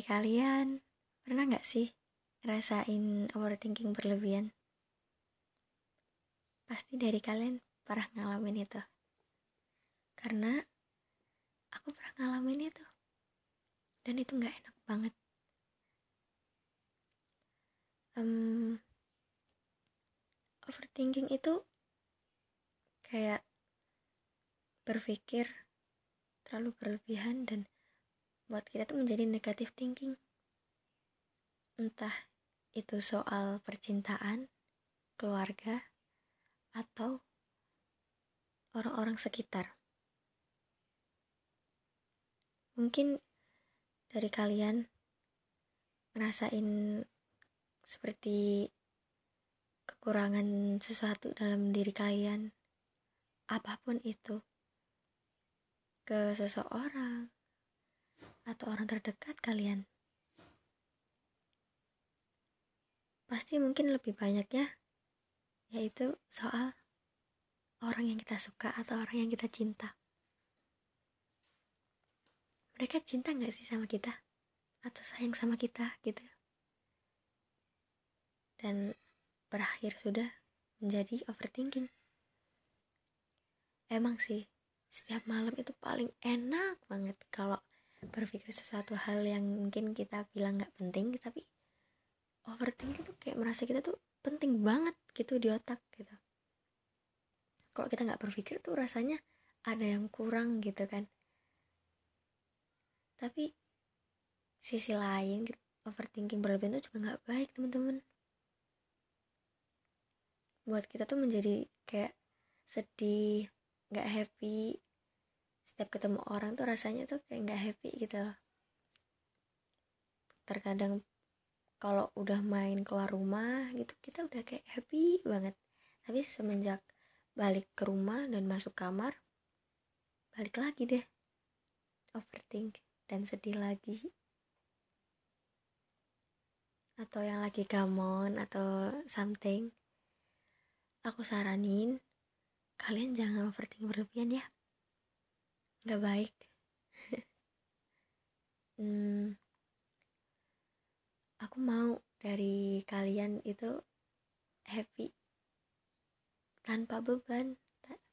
Kalian pernah nggak sih ngerasain overthinking berlebihan? Pasti dari kalian pernah ngalamin itu. Karena aku pernah ngalamin itu. Dan itu nggak enak banget. Um, overthinking itu kayak berpikir terlalu berlebihan dan buat kita tuh menjadi negatif thinking. Entah itu soal percintaan keluarga atau orang-orang sekitar. Mungkin dari kalian ngerasain seperti kekurangan sesuatu dalam diri kalian. Apa pun itu. Ke seseorang atau orang terdekat kalian? Pasti mungkin lebih banyak ya, yaitu soal orang yang kita suka atau orang yang kita cinta. Mereka cinta nggak sih sama kita? Atau sayang sama kita gitu? Dan berakhir sudah menjadi overthinking. Emang sih, setiap malam itu paling enak banget kalau berpikir sesuatu hal yang mungkin kita bilang nggak penting tapi overthinking tuh kayak merasa kita tuh penting banget gitu di otak gitu. Kalau kita nggak berpikir tuh rasanya ada yang kurang gitu kan. Tapi sisi lain overthinking berlebihan tuh juga nggak baik teman-teman. Buat kita tuh menjadi kayak sedih nggak happy setiap ketemu orang tuh rasanya tuh kayak nggak happy gitu terkadang kalau udah main keluar rumah gitu kita udah kayak happy banget. Tapi semenjak balik ke rumah dan masuk kamar balik lagi deh. Overthink dan sedih lagi. Atau yang lagi gamon atau something aku saranin kalian jangan overthink berlebihan ya nggak baik. Hmm, aku mau dari kalian itu happy tanpa beban.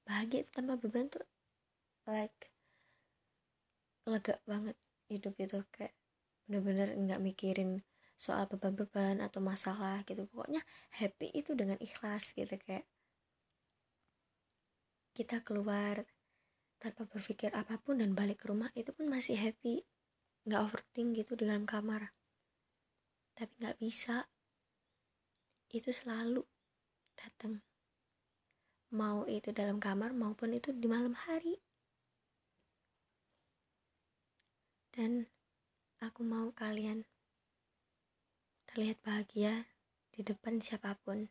Bahagia tanpa beban tuh like lega banget hidup itu. Kayak bener-bener nggak mikirin soal beban-beban atau masalah gitu. Pokoknya happy itu dengan ikhlas gitu kayak kita keluar tanpa berpikir apa pun dan balik ke rumah itu pun masih happy. Nggak overthink gitu di dalam kamar. Tapi nggak bisa. Itu selalu datang. Mau itu dalam kamar maupun itu di malam hari. Dan aku mau kalian terlihat bahagia di depan siapa pun